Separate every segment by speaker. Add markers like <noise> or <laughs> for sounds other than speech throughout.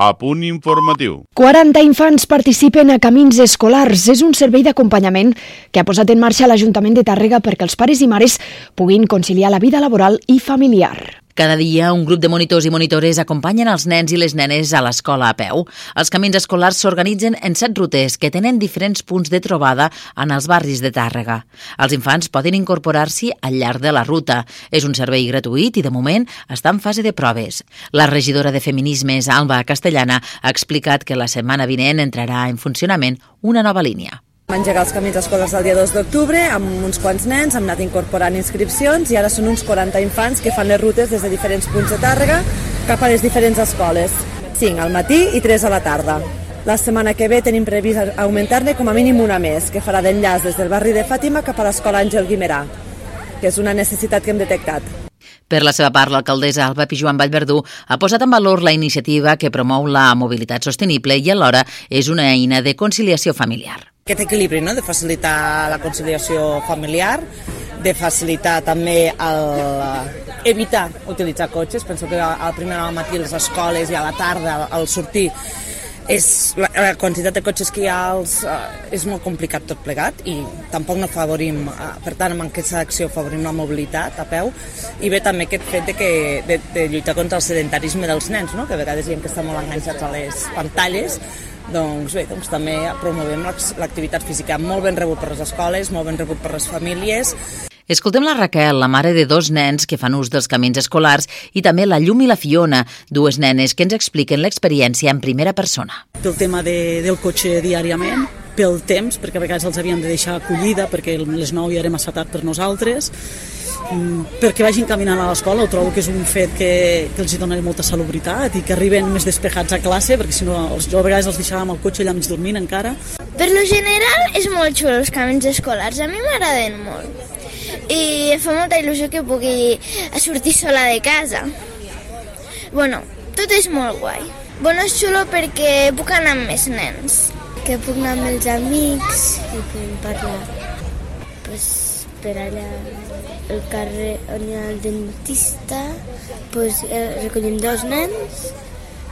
Speaker 1: A punt informatiu.
Speaker 2: 40 infants participen a Camins Escolars. És un servei d'acompanyament que ha posat en marxa l'Ajuntament de Tàrrega perquè els pares i mares puguin conciliar la vida laboral i familiar.
Speaker 3: Cada dia, un grup de monitors i monitores acompanyen els nens i les nenes a l'escola a peu. Els camins escolars s'organitzen en set rutes que tenen diferents punts de trobada en els barris de Tàrrega. Els infants poden incorporar-s'hi al llarg de la ruta. És un servei gratuït i, de moment, està en fase de proves. La regidora de Feminismes, Alba Castellana, ha explicat que la setmana vinent entrarà en funcionament una nova línia.
Speaker 4: Engegar els camins escoles el dia 2 d'octubre amb uns quants nens, hem anat incorporant inscripcions i ara són uns 40 infants que fan les rutes des de diferents punts de Tàrrega cap a les diferents escoles. 5 al matí i 3 a la tarda. La setmana que ve tenim previst augmentar-ne com a mínim una més, que farà d'enllaç des del barri de Fàtima cap a l'escola Àngel Guimerà, que és una necessitat que hem detectat.
Speaker 3: Per la seva part, l'alcaldessa Alba Pijuan Vallverdú ha posat en valor la iniciativa que promou la mobilitat sostenible i alhora és una eina de conciliació familiar
Speaker 5: aquest equilibri no? de facilitar la conciliació familiar, de facilitar també el, evitar utilitzar cotxes. Penso que a primer al matí a les escoles i a la tarda al sortir és, la, la quantitat de cotxes que hi ha als, uh, és molt complicat tot plegat i tampoc no favorim, uh, per tant amb aquesta acció favorim la mobilitat a peu i bé també aquest fet de, que, de, de lluitar contra el sedentarisme dels nens, no? que a vegades gent que estan molt enganxats a les pantalles doncs bé, doncs també promovem l'activitat física molt ben rebut per les escoles, molt ben rebut per les famílies.
Speaker 3: Escoltem la Raquel, la mare de dos nens que fan ús dels camins escolars, i també la Llum i la Fiona, dues nenes que ens expliquen l'experiència en primera persona.
Speaker 6: El tema de, del cotxe diàriament, pel temps, perquè a vegades els havíem de deixar acollida perquè les 9 ja era massa tard per nosaltres, perquè vagin caminant a l'escola, ho trobo que és un fet que, que els dona molta salubritat i que arriben més despejats a classe, perquè si no, els, jo a vegades els deixàvem al cotxe allà mig dormint encara.
Speaker 7: Per lo general és molt xulo els camins escolars, a mi m'agraden molt. I fa molta il·lusió que pugui sortir sola de casa. Bueno, tot és molt guai. Bueno, és xulo perquè puc anar amb més nens.
Speaker 8: Que puc anar amb els amics i podem parlar. Per allà al carrer on hi ha el dentista pues, eh, recollim dos nens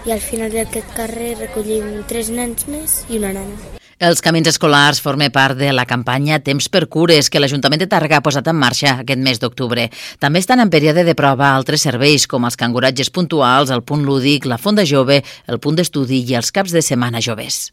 Speaker 8: i al final d'aquest carrer recollim tres nens més i una nana.
Speaker 3: Els camins escolars formen part de la campanya Temps per Cures que l'Ajuntament de Tàrrega ha posat en marxa aquest mes d'octubre. També estan en període de prova altres serveis com els canguratges puntuals, el punt lúdic, la fonda jove, el punt d'estudi i els caps de setmana joves.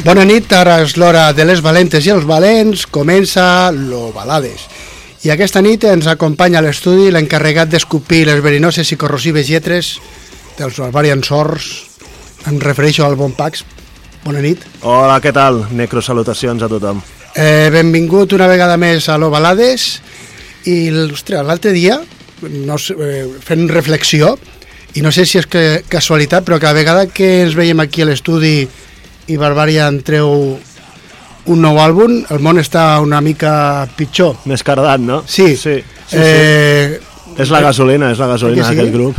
Speaker 9: Bona nit, ara és l'hora de les valentes i els valents, comença lo Balades. I aquesta nit ens acompanya a l'estudi l'encarregat d'escopir les verinoses i corrosives lletres dels Barbarian Sors. Em refereixo al Bon Pax. Bona nit.
Speaker 10: Hola, què tal? Necrosalutacions a tothom.
Speaker 9: Eh, benvingut una vegada més a lo Balades. I, ostres, l'altre dia, no sé, eh, fent reflexió, i no sé si és que casualitat, però cada vegada que ens veiem aquí a l'estudi i Barbarian treu un nou àlbum, el món està una mica pitjor.
Speaker 10: Més cardat, no?
Speaker 9: Sí.
Speaker 10: sí, sí,
Speaker 9: eh,
Speaker 10: sí. És la gasolina, és la gasolina d'aquest grup.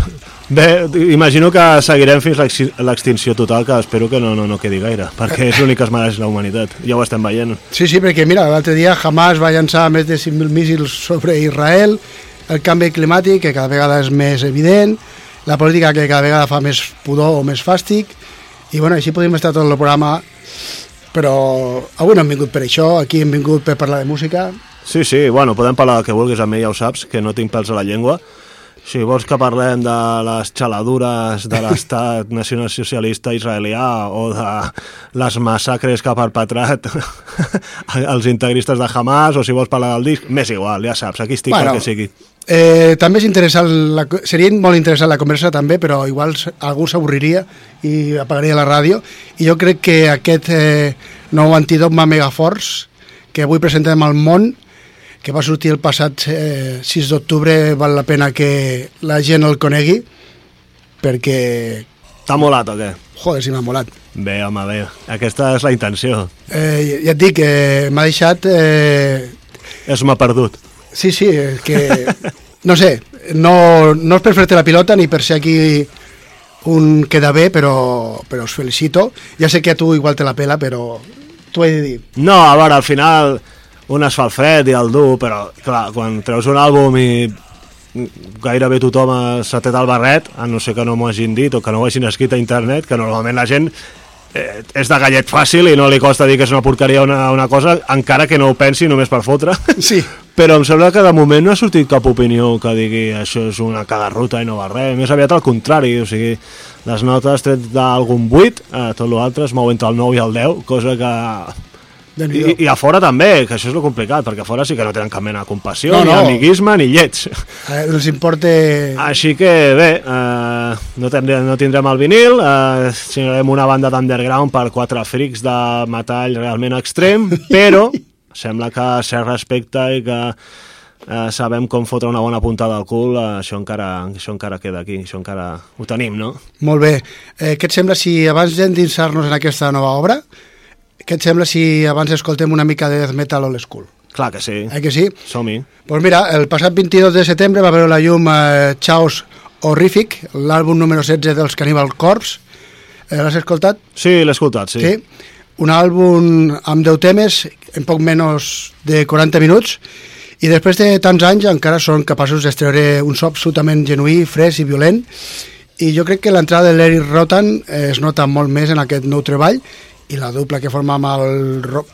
Speaker 10: Bé, imagino que seguirem fins l'extinció total, que espero que no, no, no quedi gaire, perquè és l'únic que es mereix la humanitat. Ja ho estem veient.
Speaker 9: Sí, sí, perquè mira, l'altre dia Hamas va llançar més de 5.000 míssils sobre Israel, el canvi climàtic, que cada vegada és més evident, la política que cada vegada fa més pudor o més fàstic, i bueno, així podem estar tot el programa però avui no hem vingut per això aquí hem vingut per parlar de música
Speaker 10: Sí, sí, bueno, podem parlar del que vulguis amb mi, ja ho saps, que no tinc pèls a la llengua Si vols que parlem de les xaladures de l'estat <laughs> nacionalsocialista israelià o de les massacres que ha perpetrat <laughs> els integristes de Hamas o si vols parlar del disc, m'és igual, ja saps, aquí estic bueno, perquè sigui.
Speaker 9: Eh, també és interessant, la, seria molt interessant la conversa també, però igual algú s'avorriria i apagaria la ràdio i jo crec que aquest eh, nou antidot Megaforce que avui presentem al món que va sortir el passat eh, 6 d'octubre, val la pena que la gent el conegui, perquè...
Speaker 10: T'ha molat o què?
Speaker 9: Joder, si m'ha molat.
Speaker 10: Bé, home, bé. Aquesta és la intenció.
Speaker 9: Eh, ja et dic, eh, m'ha deixat... Eh...
Speaker 10: És m'ha perdut.
Speaker 9: Sí, sí, que... no sé, no, no és per fer-te la pilota ni per ser aquí un queda bé, però, però us felicito. Ja sé que a tu igual te la pela, però t'ho he de dir.
Speaker 10: No, a veure, al final un es fa el fred i el dur, però clar, quan treus un àlbum i gairebé tothom s'ha tret el barret, a no ser que no m'ho hagin dit o que no ho hagin escrit a internet, que normalment la gent eh, és de gallet fàcil i no li costa dir que és una porqueria una, una cosa, encara que no ho pensi només per fotre.
Speaker 9: Sí. <laughs>
Speaker 10: Però em sembla que de moment no ha sortit cap opinió que digui això és una cagarruta i no va res. Més aviat al contrari, o sigui, les notes tret d'algun 8, eh, tot l'altre es mou entre el 9 i el 10, cosa que i, I a fora també, que això és lo complicat, perquè a fora sí que no tenen cap mena de compassió, no, no. ni amiguisme, ni llets.
Speaker 9: Eh, els importa...
Speaker 10: Així que bé, eh, no, tindrem, no tindrem el vinil, eh, tindrem una banda d'underground per quatre frics de metall realment extrem, però <laughs> sembla que s'hi respecte i que eh, sabem com fotre una bona puntada al cul, eh, això, encara, això encara queda aquí, això encara ho tenim, no?
Speaker 9: Molt bé. Eh, què et sembla si abans d'endinsar-nos en aquesta nova obra què et sembla si abans escoltem una mica de death metal old school?
Speaker 10: Clar que sí.
Speaker 9: Eh que sí?
Speaker 10: Som-hi.
Speaker 9: Doncs pues mira, el passat 22 de setembre va veure la llum eh, Chaos Horrific, l'àlbum número 16 dels Cannibal Corpse. Eh, L'has escoltat?
Speaker 10: Sí, l'he escoltat, sí.
Speaker 9: sí. Un àlbum amb 10 temes, en poc menys de 40 minuts, i després de tants anys encara són capaços d'extreure un so absolutament genuí, fresc i violent, i jo crec que l'entrada de l'Eric Rotan es nota molt més en aquest nou treball i la dupla que forma amb el Rob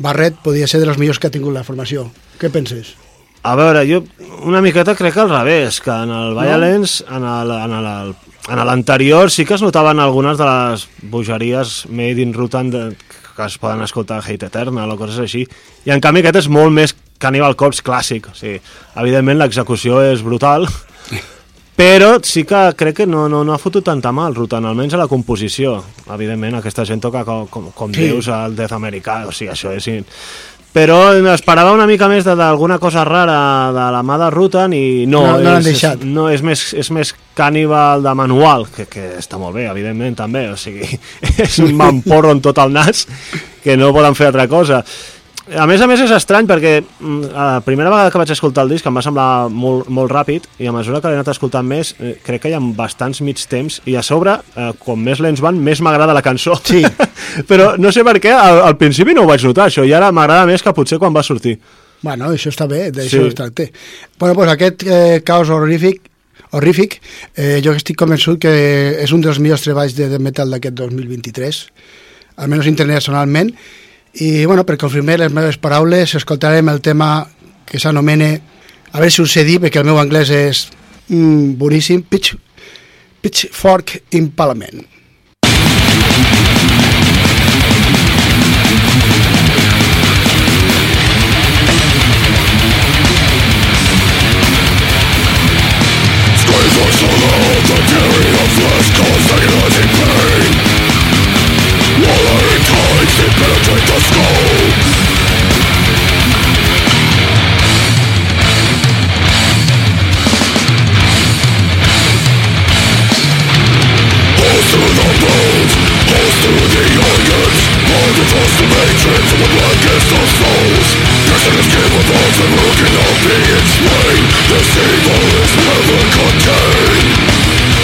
Speaker 9: Barret podia ser de les millors que ha tingut la formació. Què penses?
Speaker 10: A veure, jo una miqueta crec que al revés, que en el Violence, no? en l'anterior sí que es notaven algunes de les bogeries made in Rutan de, que es poden escoltar Hate Eternal o coses així, i en canvi aquest és molt més Cannibal Corpse clàssic, o sigui, evidentment l'execució és brutal, <laughs> però sí que crec que no, no, no ha fotut tanta mal Rutan, almenys a la composició. Evidentment aquesta gent toca com, com, com sí. dius al Death Americà, o sigui, això és però esperava una mica més d'alguna cosa rara de la mà de Rutan i no,
Speaker 9: no, no
Speaker 10: és, és, no és, més, és més cànibal de manual que, que està molt bé, evidentment també. O sigui, <laughs> és un mamporro en tot el nas que no poden fer altra cosa a més a més és estrany perquè mm, la primera vegada que vaig escoltar el disc em va semblar molt, molt ràpid i a mesura que l'he anat escoltant més eh, crec que hi ha bastants mig temps i a sobre, eh, com més lents van, més m'agrada la cançó.
Speaker 9: Sí. <laughs>
Speaker 10: Però no sé per què, al, al principi no ho vaig notar això i ara m'agrada més que potser quan va sortir.
Speaker 9: Bueno, això està bé, d'això sí. es tracta. Bueno, pues aquest eh, caos horrífic horrífic, eh, jo estic convençut que és un dels millors treballs de, de metal d'aquest 2023, almenys internacionalment, i bueno, per confirmar les meves paraules escoltarem el tema que s'anomena a veure si us sé dir perquè el meu anglès és mm, boníssim Pitch, Pitchfork Impalement Screams are so loud, the tearing of flesh cause agonizing pain Penetrate the scope through the bones, holes through the organs Hard to cross the of blackest of souls and This evil is never contained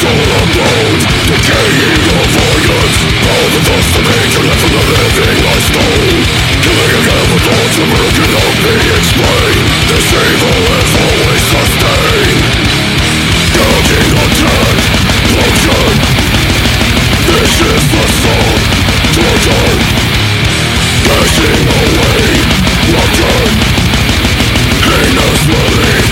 Speaker 9: soul of Decaying of from the living Killing again with thoughts explained This evil is always sustained Counting on This is the soul, torture away, rupture Heinous relief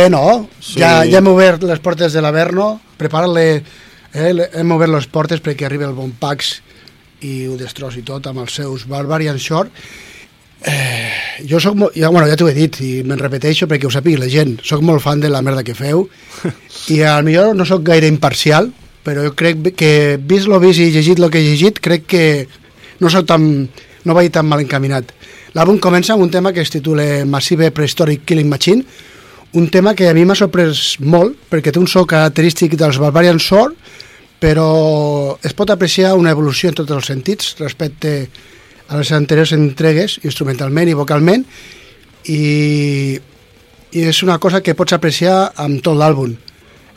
Speaker 9: bé, no?
Speaker 10: Sí.
Speaker 9: Ja, ja hem obert les portes de l'Averno, preparar-le, eh, hem obert les portes perquè arribi el bon Pax i ho destrossi tot amb els seus Barbarian Shore. Eh, jo soc molt, ja, bueno, ja t'ho he dit i me'n repeteixo perquè ho sàpiga la gent, soc molt fan de la merda que feu <laughs> i al millor no sóc gaire imparcial però jo crec que vist lo vist i llegit lo que he llegit crec que no soc tan, no vaig tan mal encaminat l'àlbum comença amb un tema que es titula Massive Prehistoric Killing Machine un tema que a mi m'ha sorprès molt perquè té un so característic dels Barbarian Sword però es pot apreciar una evolució en tots els sentits respecte a les anteriors entregues instrumentalment i vocalment i, i és una cosa que pots apreciar amb tot l'àlbum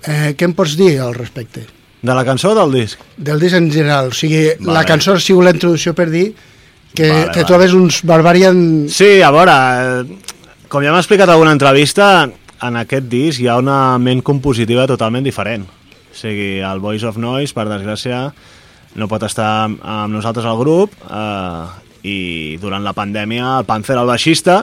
Speaker 9: eh, què em pots dir al respecte?
Speaker 10: De la cançó o del disc?
Speaker 9: del disc en general, o sigui,
Speaker 10: Vale.
Speaker 9: la cançó ha sigut la introducció per dir que
Speaker 10: Vale,
Speaker 9: te
Speaker 10: vale.
Speaker 9: trobes uns Barbarian
Speaker 10: Sí, a veure, eh, com ja m'ha explicat alguna entrevista, en aquest disc hi ha una ment compositiva totalment diferent. O sigui, el Voice of Noise, per desgràcia, no pot estar amb- nosaltres al grup eh, i durant la pandèmia el Panzer, el baixista,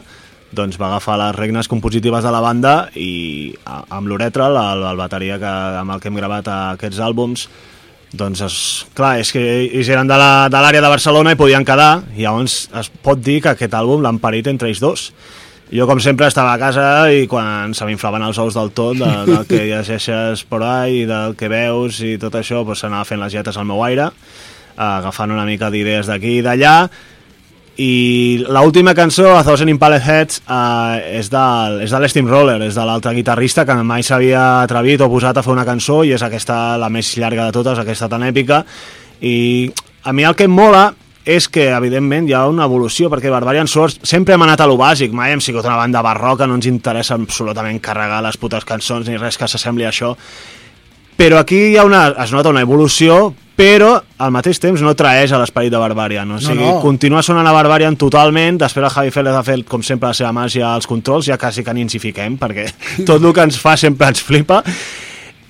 Speaker 10: doncs va agafar les regnes compositives de la banda i amb l'Uretra, el, el bateria que, amb el que hem gravat aquests àlbums, doncs, es, clar, és que ells eren de l'àrea de, de Barcelona i podien quedar, i llavors es pot dir que aquest àlbum l'han parit entre ells dos. Jo, com sempre, estava a casa i quan se m'inflaven els ous del tot, de, del que llegeixes por ahí, del que veus i tot això, doncs s'anava fent les lletes al meu aire, agafant una mica d'idees d'aquí i d'allà, i l'última cançó, A Thousand Impaled Heads, eh, és, del, és de l'Steam Roller, és de l'altre guitarrista que mai s'havia atrevit o posat a fer una cançó i és aquesta la més llarga de totes, aquesta tan èpica. I a mi el que em mola és que, evidentment, hi ha una evolució, perquè Barbarian Swords sempre hem anat a lo bàsic, mai hem sigut una banda barroca, no ens interessa absolutament carregar les putes cançons ni res que s'assembli a això, però aquí hi ha una, es nota una evolució, però al mateix temps no traeix a l'esperit de Barbarian. No? O
Speaker 9: No,
Speaker 10: sigui,
Speaker 9: no.
Speaker 10: continua sonant a Barbarian totalment, després el Javi Félez ha fet, com sempre, la seva màgia als controls, ja quasi que ni ens hi fiquem, perquè <laughs> tot el que ens fa sempre ens flipa.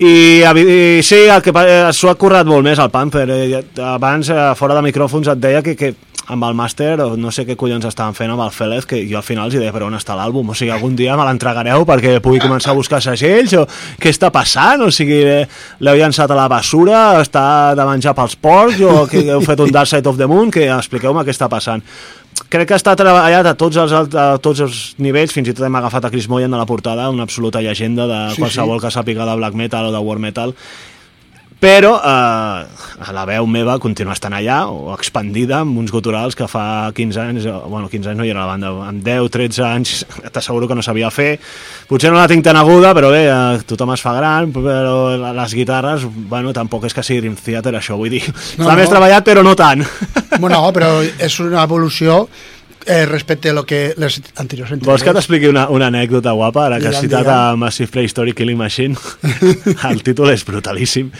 Speaker 10: I, i sí, el que pa- s'ho ha currat molt més el Panther. Eh, abans, eh, fora de micròfons, et deia que, que amb el màster, no sé què collons estaven fent amb el Félez, que jo al final els deia, però on està l'àlbum? O sigui, algun dia me l'entregareu perquè pugui començar a buscar segells, o què està passant? O sigui, eh, l'heu llançat a la bessura, està de menjar pels porcs, o que heu fet un Dark Side of the Moon, que expliqueu-me què està passant crec que està treballat a tots els, alt- a tots els nivells, fins i tot hem agafat a Chris Moyen de la portada, una absoluta llegenda de
Speaker 9: Sí,
Speaker 10: qualsevol
Speaker 9: sí.
Speaker 10: que sàpiga de black metal o de war metal, però eh, la veu meva continua estant allà, o expandida, amb uns guturals que fa 15 anys, bueno, 15 anys no hi era la banda, amb 10, 13 anys <laughs> t'asseguro que no sabia fer. Potser no la tinc tan aguda, però bé, eh, tothom es fa gran, però les guitarres, bueno, tampoc és que sigui Dream Theater, això, vull dir,
Speaker 9: No,
Speaker 10: està
Speaker 9: no.
Speaker 10: més treballat, però no tant.
Speaker 9: bueno, però és una evolució eh, respecte a lo que les anteriors entregues.
Speaker 10: Vols que t'expliqui una, una anècdota guapa, ara que has citat a Massive Prehistoric Killing Machine? <laughs> el títol és brutalíssim.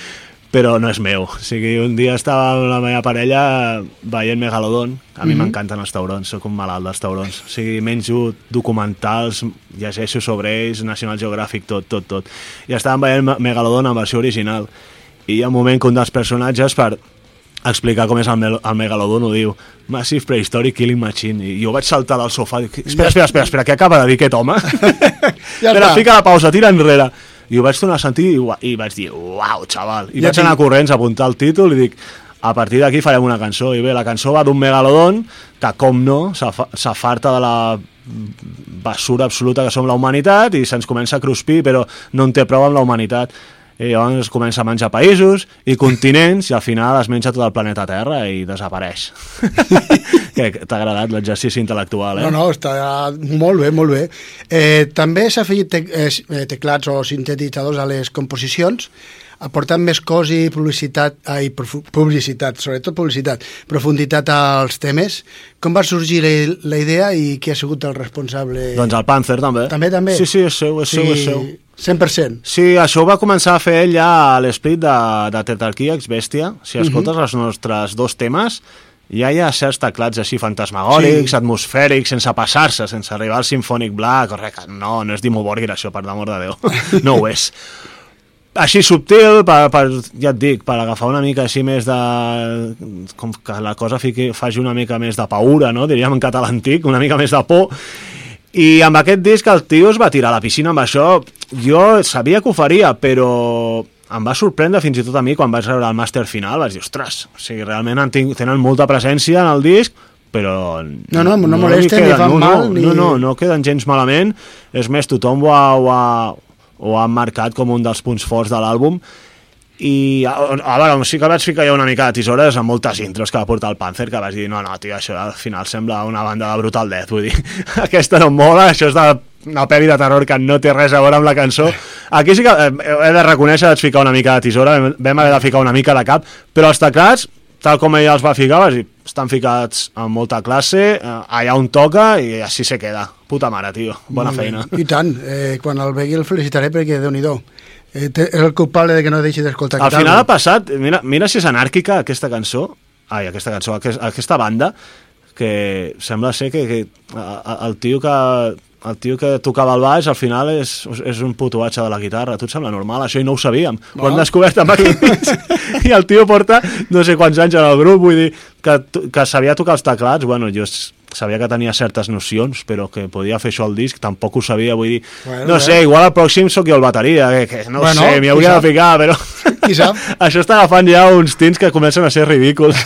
Speaker 10: Però no és meu. O sigui, un dia estava amb la meva parella veient Megalodon. A mi
Speaker 9: Mhm.
Speaker 10: m'encanten els taurons, sóc un malalt dels taurons. O sigui, menjo documentals, llegeixo sobre ells, National Geographic, tot, tot, tot. I estàvem veient Me- Megalodon en versió original. I hi ha un moment que un dels personatges, per explicar com és el, mel- el Megalodon, ho diu Massive Prehistoric Killing Machine. I jo vaig saltar del sofà i dic, espera, espera, espera, espera, què acaba de dir aquest home? <laughs>
Speaker 9: Ja
Speaker 10: Espera,
Speaker 9: està.
Speaker 10: fica la pausa, tira enrere. I ho vaig tornar a sentir i, i vaig dir, uau, xaval. I
Speaker 9: Ja
Speaker 10: vaig anar
Speaker 9: tinc-
Speaker 10: corrents a apuntar el títol i dic, a partir d'aquí farem una cançó. I bé, la cançó va d'un megalodon que, com no, s'afa- s'afarta de la basura absoluta que som la humanitat i se'ns comença a cruspir, però no en té prou amb la humanitat. I llavors es comença a menjar països i continents i al final es menja tot el planeta Terra i desapareix. <laughs> que T'ha agradat l'exercici intel·lectual, eh?
Speaker 9: No, no, està molt bé, molt bé. Eh, també s'ha afegit eh, teclats o sintetitzadors a les composicions, aportant més cos i publicitat, ai, publicitat, sobretot publicitat, profunditat als temes. Com va sorgir la, la idea i qui ha sigut el responsable?
Speaker 10: Doncs el Panzer també.
Speaker 9: També, també?
Speaker 10: Sí, sí, és seu, és seu, és seu.
Speaker 9: 100%.
Speaker 10: Sí, això ho va començar a fer ell ja a l'esprit de, de Tetarquia ex Bestia. Si escoltes els nostres dos temes, ja hi ha certs teclats així fantasmagòrics,
Speaker 9: Sí.
Speaker 10: atmosfèrics, sense passar-se, sense arribar al Symphonic Black, correcte. No, no és Dimmu Borgir, això, per l'amor de Déu. <laughs> No ho és. Així subtil, per, per, ja et dic, per agafar una mica així més de... com que la cosa fiqui, faci una mica més de paura, no? diríem en català antic, una mica més de por, i amb aquest disc el tio es va tirar a la piscina amb això. Jo sabia que ho faria, però em va sorprendre fins i tot a mi quan vaig veure el màster final. Vaig dir, ostres, o sigui, realment han tinc, tenen molta presència en el disc, però...
Speaker 9: No, no, no
Speaker 10: li
Speaker 9: molesten, ni
Speaker 10: queden-
Speaker 9: fan
Speaker 10: no,
Speaker 9: mal,
Speaker 10: no,
Speaker 9: ni-
Speaker 10: No, no, no queden gens malament. És més, tothom ho ha, ho ha, ho ha marcat com un dels punts forts de l'àlbum i a, a veure, sí que vaig ficar ja una mica de tisores amb moltes intros que va portar el Panzer que vaig dir, no, no, tio, això al final sembla una banda de Brutal Death, vull dir <laughs> aquesta no mola, això és de una pel·li de terror que no té res a veure amb la cançó <laughs> aquí sí que eh, he de reconèixer vaig ficar una mica de tisora, vam- haver de ficar una mica de cap, però els teclats tal com ella els va ficar, vas dir, estan ficats amb molta classe, eh, allà on toca i així se queda, puta mare, tio bona feina.
Speaker 9: I tant, eh, quan el vegui el felicitaré perquè déu nhi és el culpable de que no deixi d'escoltar
Speaker 10: Al final ha passat, mira, mira si és anàrquica aquesta cançó, ai, aquesta cançó, aquesta, aquesta banda, que sembla ser que, que el tio que el tio que tocava el baix al final és, és un putuatge de la guitarra. A tu et sembla normal? Això i no ho sabíem. Ho hem
Speaker 9: No.
Speaker 10: descobert amb aquí. <laughs> I el tio porta no sé quants anys en el grup, vull dir, que, que sabia tocar els teclats. Bueno, jo sabia que tenia certes nocions, però que podia fer això al disc, tampoc ho sabia, vull dir...
Speaker 9: Bueno,
Speaker 10: no
Speaker 9: bé.
Speaker 10: sé, igual al pròxim sóc jo el bateria, que, que no
Speaker 9: Bueno,
Speaker 10: sé, m'hi hauria
Speaker 9: sap?
Speaker 10: de ficar, però... <laughs>
Speaker 9: Qui sap? <laughs>
Speaker 10: Això està agafant ja uns tins que comencen a ser ridículs. <laughs>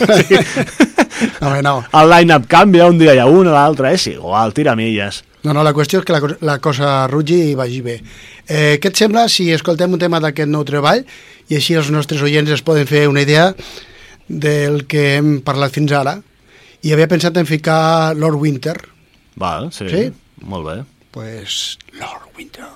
Speaker 9: No, home, no.
Speaker 10: el line-up canvia, un dia hi ha un, l'altre, és igual, tira milles.
Speaker 9: No, no, la qüestió és que la, la cosa rugi i vagi bé. Eh, què et sembla si escoltem un tema d'aquest nou treball i així els nostres oients es poden fer una idea del que hem parlat fins ara? I havia pensat en ficar Lord Winter.
Speaker 10: Val, sí,
Speaker 9: Sí?
Speaker 10: molt bé.
Speaker 9: pues, Lord Winter.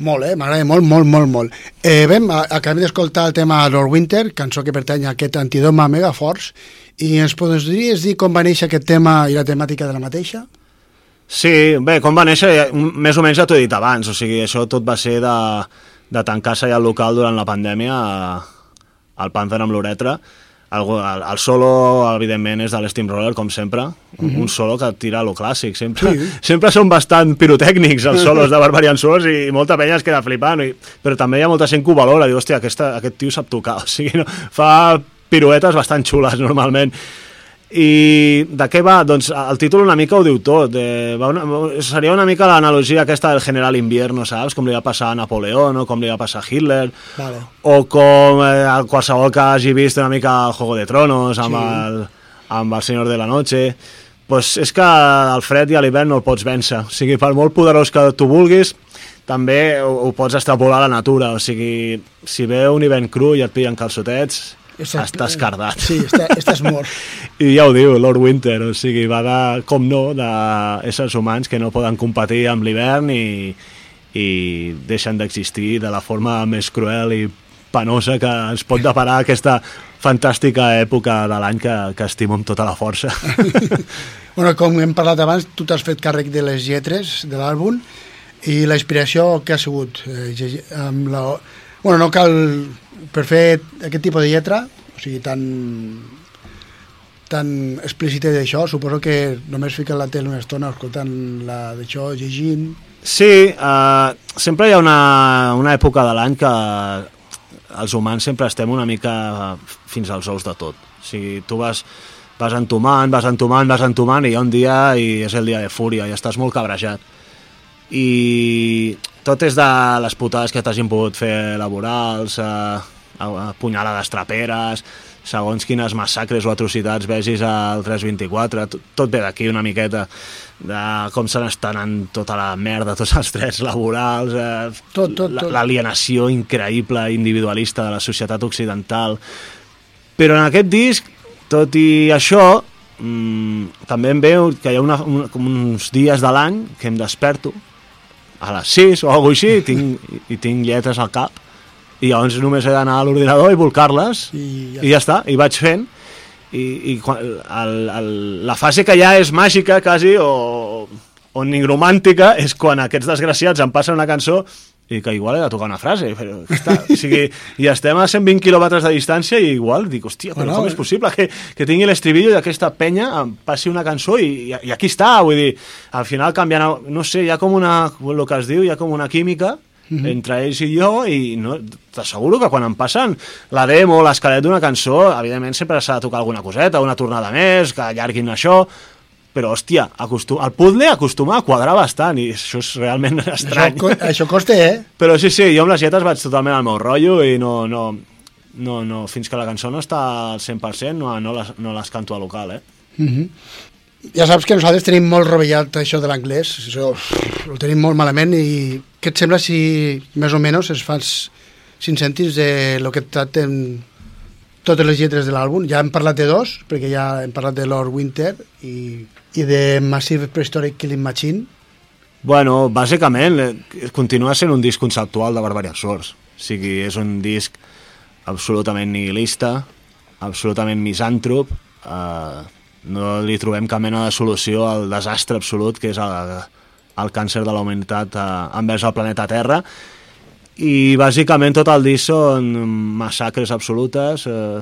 Speaker 9: Molt, eh? M'agrada molt, molt, molt, molt. Eh, bé, acabem d'escoltar el tema Lord Winter, cançó que pertany a aquest antidoma mega forts, i ens podries dir com va néixer aquest tema i la temàtica de la mateixa?
Speaker 10: Sí, bé, com va néixer, més o menys ja t'ho he dit abans, o sigui, això tot va ser de, de tancar-se ja al local durant la pandèmia, al Panther amb l'uretra, el, el, el solo, evidentment, és de l'Steamroller, com sempre, mm -hmm. un solo que tira lo clàssic, sempre, sí. <laughs> sempre són bastant pirotècnics els solos de Barbarian Souls i molta penya es queda flipant, i, però també hi ha molta gent que ho valora, diu, hòstia, aquesta, aquest tio sap tocar, <laughs> o sigui, no, fa piruetes bastant xules normalment, i de què va? Doncs el títol una mica ho diu tot. Eh, va una, seria una mica l'analogia aquesta del general invierno, saps? Com li va passar a Napoleó, o com li va passar a Hitler,
Speaker 9: vale.
Speaker 10: o com eh, qualsevol que hagi vist una mica el Juego de Tronos amb, sí. el, amb el Senyor de la Noche pues és que al fred i a l'hivern no el pots vèncer. O sigui, per molt poderós que tu vulguis, també ho, ho pots extrapolar a la natura. O sigui, si ve un hivern cru i et pillen calçotets, Està, estàs cardat.
Speaker 9: Sí, està, estàs mort. <laughs>
Speaker 10: I ja ho diu Lord Winter, o sigui, va de, com no, d'éssers humans que no poden competir amb l'hivern i, i deixen d'existir de la forma més cruel i penosa que ens pot deparar aquesta fantàstica època de l'any que, que estimo amb tota la força. <laughs>
Speaker 9: bueno, com hem parlat abans, tu t'has fet càrrec de les lletres de l'àlbum i la inspiració que ha sigut eh, amb la... Bueno, no cal per fer aquest tipus de lletra, o sigui, tan tan explícita d'això, suposo que només fiquen la tele una estona escoltant la d'això, llegint...
Speaker 10: Sí, uh, sempre hi ha una, una època de l'any que els humans sempre estem una mica fins als ous de tot. O sigui, tu vas, vas entomant, vas entomant, vas entomant, i hi ha un dia i és el dia de fúria, i estàs molt cabrejat. I tot és de les putades que t'hagin pogut fer laborals, eh, punyalades traperes, segons quines massacres o atrocitats vegis al 324, tot, tot ve d'aquí una miqueta de com se n'estan en tota la merda, tots els drets laborals, eh,
Speaker 9: tot, tot, tot.
Speaker 10: l'alienació increïble individualista de la societat occidental. Però en aquest disc, tot i això, mmm, també em veu que hi ha una, un, com uns dies de l'any que em desperto a les 6 o alguna així i tinc, i tinc lletres al cap i llavors només he d'anar a l'ordinador i volcar-les
Speaker 9: I, ja.
Speaker 10: i ja està, i vaig fent i, i el, el, la fase que ja és màgica quasi o, o nigromàntica és quan aquests desgraciats em passen una cançó i que igual he de tocar una frase però està, o sigui, i estem a 120 quilòmetres de distància i igual dic, hòstia, però bueno, com és possible que, que tingui l'estribillo d'aquesta penya em passi una cançó i, i, i aquí està, vull dir al final canviant, no sé, hi ha com una el que es diu, hi ha com una química Mm -hmm. entre ells i jo i no, t'asseguro que quan em passen la demo, l'esquelet d'una cançó evidentment sempre s'ha de tocar alguna coseta una tornada més, que allarguin això però, hòstia, acostum... el puzzle acostuma a quadrar bastant i això és realment <laughs> estrany.
Speaker 9: Això, això costa, eh?
Speaker 10: Però sí, sí, jo amb les lletres vaig totalment al meu rotllo i no, no, no, no, fins que la cançó no està al 100% no, no, les, no les canto a local, eh?
Speaker 9: Mm -hmm. Ja saps que nosaltres tenim molt rovellat això de l'anglès, això ho tenim molt malament i què et sembla si més o menys es fas cinc cèntims de lo que tracten totes les lletres de l'àlbum. Ja hem parlat de dos, perquè ja hem parlat de Lord Winter i i de Massive Prehistoric Killing Machine?
Speaker 10: Bueno, bàsicament eh, continua sent un disc conceptual de Barbarian Swords. O sigui, és un disc absolutament nihilista, absolutament misàntrop, eh, no li trobem cap mena de solució al desastre absolut que és el, el càncer de la humanitat eh, envers el planeta Terra i bàsicament tot el disc són massacres absolutes, eh,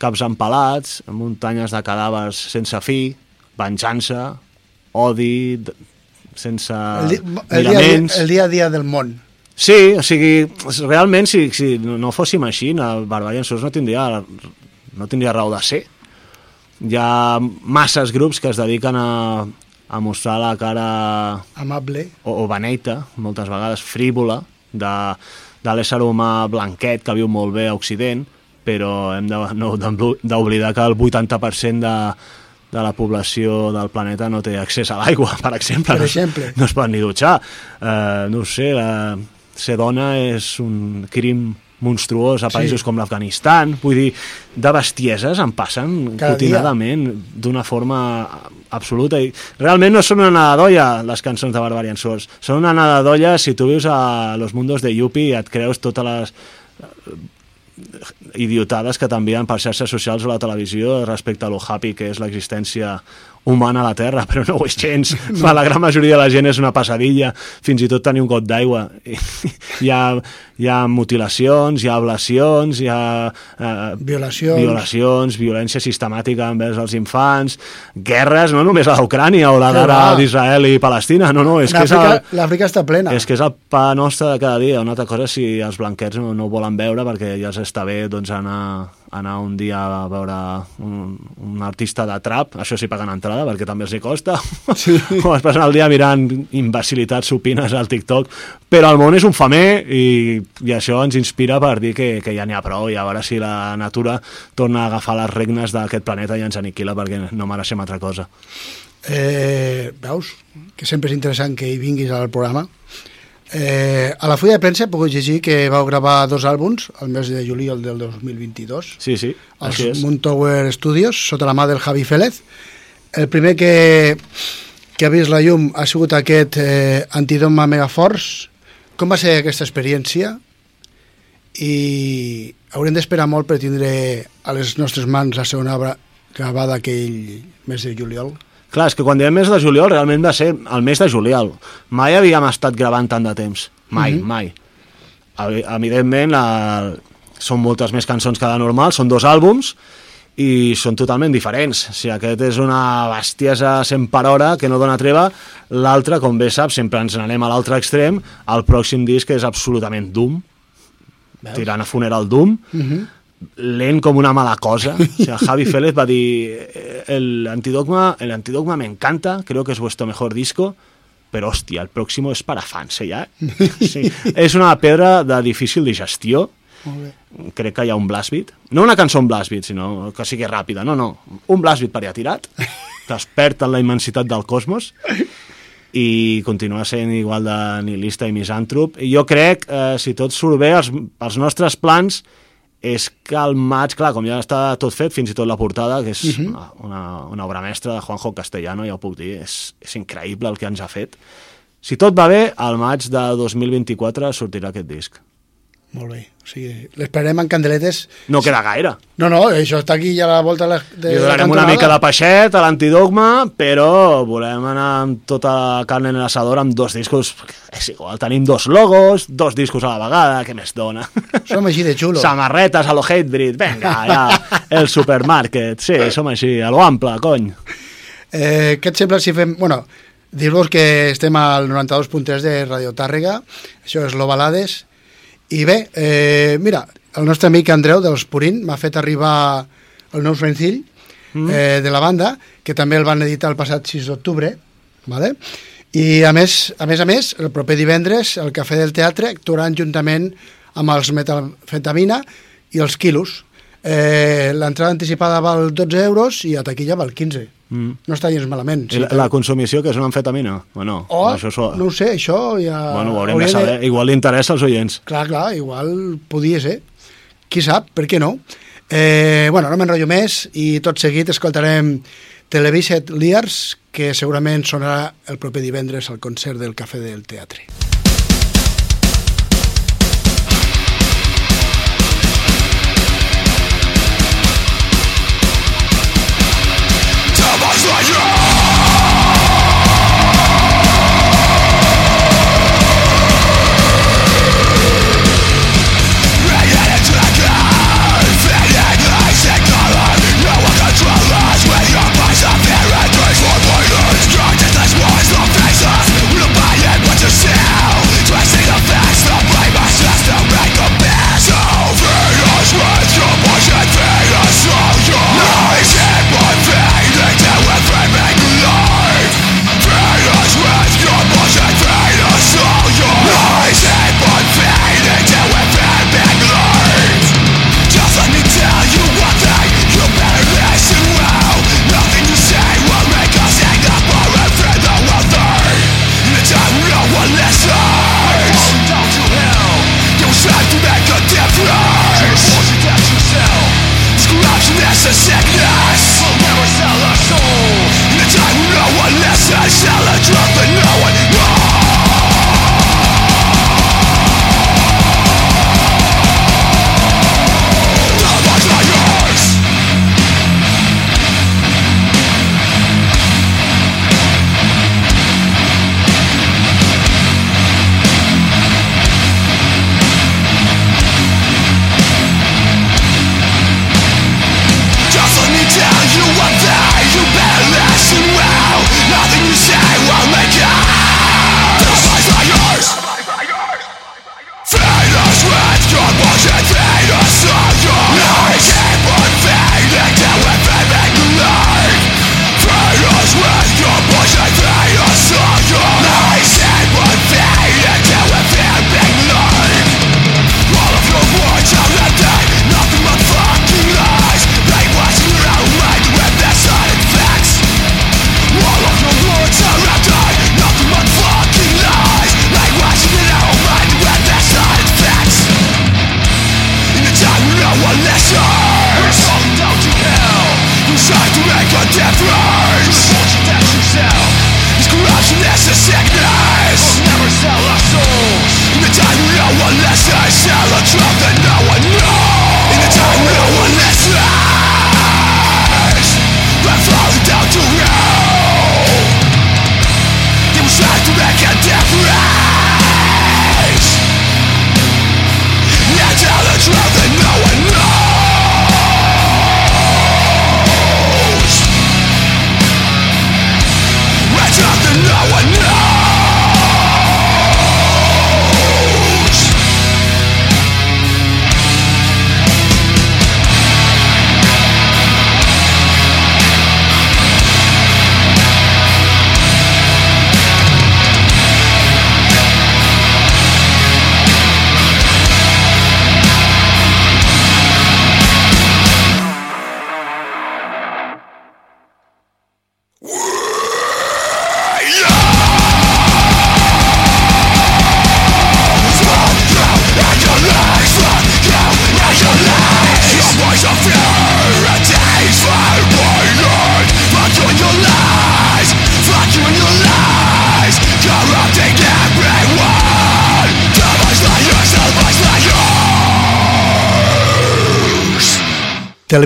Speaker 10: caps empalats, muntanyes de cadàvers sense fi, venjança, odi, sense el,
Speaker 9: el miraments... Dia, el dia a dia del món.
Speaker 10: Sí, o sigui, realment, si, si no fóssim així, el Barbarian Souls no tindria, no tindria raó de ser. Hi ha masses grups que es dediquen a, a mostrar la cara...
Speaker 9: Amable.
Speaker 10: O, o beneita, moltes vegades, frívola, de, de l'ésser humà blanquet que viu molt bé a Occident, però hem d'oblidar no, que el 80% de, de la població del planeta no té accés a l'aigua, <laughs> per exemple.
Speaker 9: Per exemple.
Speaker 10: No, no es pot ni dutxar. Uh, no sé, la, ser dona és un crim monstruós a països
Speaker 9: Sí.
Speaker 10: com l'Afganistan. Vull dir, de bestieses en passen
Speaker 9: Cada
Speaker 10: quotidianament d'una forma absoluta. I realment no són una nada d'olla les cançons de Barbarian Souls. Són una nada d'olla si tu vius a Los Mundos de Yuppie i et creus totes les idiotades que t'envien per xarxes socials o la televisió respecte a lo happy que és l'existència humana a la Terra, <laughs> però no ho és gens. No. La gran majoria de la gent és una passadilla, fins i tot tenir un got d'aigua. <laughs> Hi ha, hi ha mutilacions, hi ha ablacions, hi ha eh,
Speaker 9: Violacions.
Speaker 10: violacions, violència sistemàtica envers els infants, guerres, no només a l'Ucrània o la d'ara d'Israel i Palestina, no, no, és que és el,
Speaker 9: L'Àfrica està plena.
Speaker 10: és que és el pa nostre de cada dia. Una altra cosa si els blanquets no, no ho volen veure perquè ja els està bé doncs, anar, anar un dia a veure un, un artista de trap, això sí paguen entrada perquè també els hi costa, sí. <laughs> o es passen el dia mirant imbecilitats supines al TikTok, però el món és un famer i, i això ens inspira per dir que, que ja n'hi ha prou i a veure si la natura torna a agafar les regnes d'aquest planeta i ens aniquila perquè no mereixem altra cosa.
Speaker 9: Eh, veus? Que sempre és interessant que hi vinguis al programa. Eh, a la fulla de premsa he pogut llegir que vau gravar dos àlbums el mes de juliol del 2022
Speaker 10: Sí, sí,
Speaker 9: als. Moontower Studios sota la mà del Javi Félez. El primer que, que ha vist la llum ha sigut aquest eh, Antidoma Megaforce. Com va ser aquesta experiència? I haurem d'esperar molt per tindre a les nostres mans la segona obra gravada aquell mes de juliol
Speaker 10: Clar, és que quan diem mes de juliol realment va ser el mes de juliol. Mai havíem estat gravant tant de temps. Mai,
Speaker 9: Mhm.
Speaker 10: mai. Evi- Evidentment, la... són moltes més cançons que de normal, són dos àlbums i són totalment diferents. Si aquest és una bestiesa 100 per hora que no dona treva, l'altre, com bé saps, sempre ens n'anem a l'altre extrem, el pròxim disc és absolutament Doom,
Speaker 9: Veus?
Speaker 10: tirant a Funeral Doom,
Speaker 9: Mhm.
Speaker 10: Lent com una mala cosa. O sea, Javi Félez va dir "Eh, el antidogma, el antidogma me encanta, creo que es vuestro mejor disco, però hòstia, el próximo és para fans, eh, ja? <laughs> Sí. és una pedra de difícil digestió, crec que hi ha un blast beat, no una cançó en blast beat, sinó que sigui ràpida, no, no, un blast beat per allà tirat, <laughs> que es perd en la immensitat del cosmos, i continua sent igual de nihilista i misàntrop. Jo crec, eh, si tot surt bé, els, els nostres plans és que al maig, clar, com ja està tot fet, fins i tot la portada, que és uh -huh. una, una, una obra mestra de Juanjo Castellano, ja ho puc dir, és, és increïble el que ens ha fet. Si tot va bé, al maig de 2024 sortirà aquest disc.
Speaker 9: Molt bé. O sigui, l'esperem en candeletes.
Speaker 10: No queda gaire.
Speaker 9: No, no, això està aquí ja a la volta de la, de
Speaker 10: Li donarem una mica de peixet a l'antidogma, però volem anar amb tota la carn en l'assador amb dos discos. És igual, tenim dos logos, dos discos a la vegada, què més dona?
Speaker 9: Som així de xulo.
Speaker 10: Samarretes a lo Hatebreed, vinga, ja, el supermarket, sí, som així, a lo ample, cony.
Speaker 9: Eh, què et sembla si fem... Bueno, dir-vos que estem al 92.3 de Radio Tàrrega, això és l'Ovalades, i bé, eh, mira, el nostre amic Andreu dels Purín m'ha fet arribar el nou senzill mm. eh, de la banda, que també el van editar el passat 6 d'octubre, vale? i a més, a més a més, el proper divendres el Cafè del Teatre actuaran juntament amb els Metalfetamina i els Quilos. Eh, L'entrada anticipada val 12 euros i a taquilla val 15.
Speaker 10: Mm.
Speaker 9: No està gens malament.
Speaker 10: I la, la consumició, que és una amfetamina, o no?
Speaker 9: O,
Speaker 10: Això so...
Speaker 9: no ho sé, això ja...
Speaker 10: Bueno, ho haurem de saber. Igual li interessa als oients.
Speaker 9: Clar, clar, igual podia ser. Qui sap, per què no? Eh, bueno, no m'enrotllo més i tot seguit escoltarem Televiset Liars, que segurament sonarà el proper divendres al concert del Cafè del Teatre.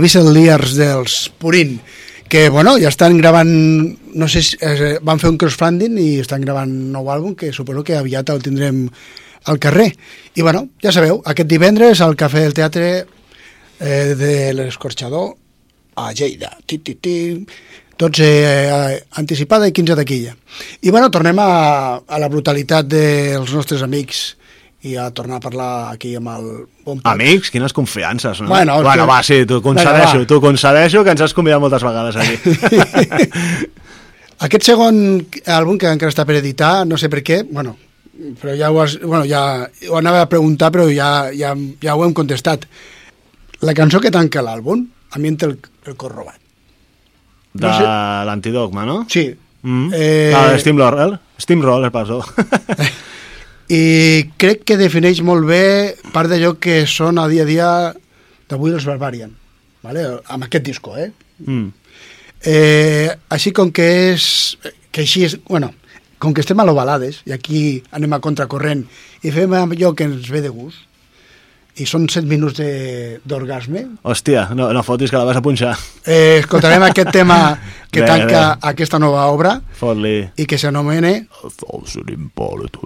Speaker 9: Television Lears dels Purín, que bueno, ja estan gravant, no sé si eh, van fer un crowdfunding i estan gravant un nou àlbum que suposo que aviat el tindrem al carrer. I bueno, ja sabeu, aquest divendres al Cafè del Teatre eh, de l'Escorxador a Lleida. Ti, ti, ti. Tots eh, anticipada i 15 taquilla. I bueno, tornem a, a la brutalitat dels nostres amics i a tornar a parlar aquí amb el bon Pau.
Speaker 10: Amics, quines confiances, no?
Speaker 9: Bueno,
Speaker 10: bueno
Speaker 9: que-
Speaker 10: va, sí, t'ho concedeixo, t'ho concedeixo, que ens has convidat moltes vegades aquí. <laughs>
Speaker 9: Aquest segon àlbum que encara està per editar, no sé per què, bueno, però ja ho, has, bueno, ja ho anava a preguntar, però ja, ja, ja ho hem contestat. La cançó que tanca l'àlbum, a mi el, el cor robat.
Speaker 10: De
Speaker 9: No sé.
Speaker 10: l'antidogma, no?
Speaker 9: Sí.
Speaker 10: Mm.
Speaker 9: Eh,
Speaker 10: Ah, Steamroller, Steamroller, perdó. <laughs>
Speaker 9: I crec que defineix molt bé part d'allò que són a dia a dia d'avui els Barbarian, vale? amb aquest disco, eh?
Speaker 10: mm.
Speaker 9: Eh, així com que és que així és, bueno, com que estem a l'Ovalades i aquí anem a contracorrent i fem allò que ens ve de gust i són 7 minuts de- d'orgasme
Speaker 10: Hòstia, no, no fotis que la vas a punxar.
Speaker 9: eh, escoltarem aquest tema que
Speaker 10: Bé,
Speaker 9: tanca
Speaker 10: bé.
Speaker 9: aquesta nova obra i que s'anomena
Speaker 10: A thousand impaled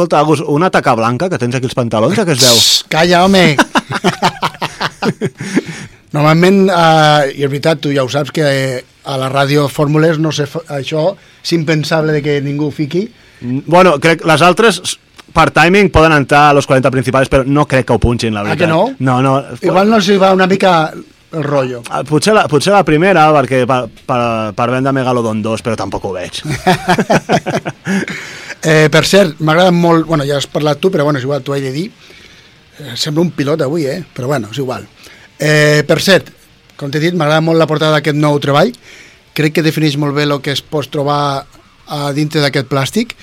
Speaker 10: escolta, Agus, una taca blanca que tens aquí els pantalons, a què es veu?
Speaker 9: Calla, home! <laughs> Normalment, eh, i és veritat, tu ja ho saps, que eh, a la ràdio fórmules no sé, això és impensable de que ningú ho fiqui.
Speaker 10: Mm, Bueno, crec les altres per timing poden entrar a los 40 principals, però no crec que ho punxin, la
Speaker 9: Ah,
Speaker 10: veritat.
Speaker 9: que no?
Speaker 10: No, no.
Speaker 9: Igual no els hi va una mica el rotllo.
Speaker 10: Ah, Potser la, potser la primera, perquè per, per, per vendre Megalodon 2, però tampoc ho veig. <laughs>
Speaker 9: Eh, per cert, m'agrada molt... Bueno, ja has parlat tu, però bueno, és igual, t'ho he de dir. Eh, sembla un pilot avui, eh? Però bueno, és igual. Eh, per cert, com t'he dit, m'agrada molt la portada d'aquest nou treball. Crec que defineix molt bé el que es pot trobar a dintre d'aquest plàstic.